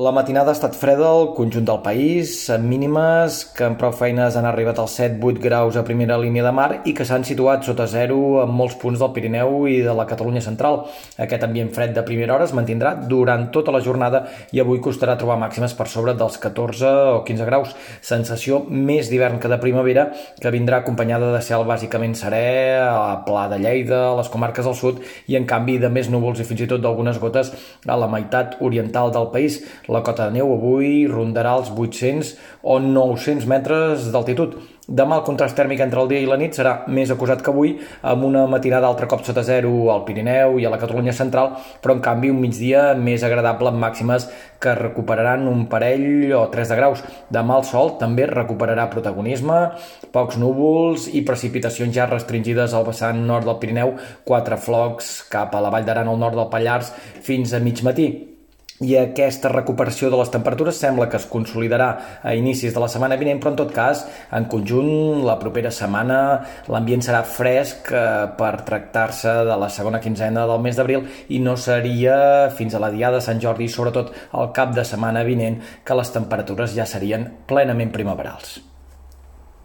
La matinada ha estat freda al conjunt del país, amb mínimes que amb prou feines han arribat als 7-8 graus a primera línia de mar i que s'han situat sota zero en molts punts del Pirineu i de la Catalunya central. Aquest ambient fred de primera hora es mantindrà durant tota la jornada i avui costarà trobar màximes per sobre dels 14 o 15 graus. Sensació més d'hivern que de primavera que vindrà acompanyada de cel bàsicament serè a Pla de Lleida, a les comarques del sud i en canvi de més núvols i fins i tot d'algunes gotes a la meitat oriental del país la cota de neu avui rondarà els 800 o 900 metres d'altitud. Demà el contrast tèrmic entre el dia i la nit serà més acusat que avui, amb una matinada altre cop sota zero al Pirineu i a la Catalunya central, però en canvi un migdia més agradable amb màximes que recuperaran un parell o 3 de graus. Demà el sol també recuperarà protagonisme, pocs núvols i precipitacions ja restringides al vessant nord del Pirineu, quatre flocs cap a la Vall d'Aran al nord del Pallars fins a mig matí i aquesta recuperació de les temperatures sembla que es consolidarà a inicis de la setmana vinent, però en tot cas, en conjunt, la propera setmana l'ambient serà fresc eh, per tractar-se de la segona quinzena del mes d'abril i no seria fins a la diada de Sant Jordi, sobretot al cap de setmana vinent, que les temperatures ja serien plenament primaverals.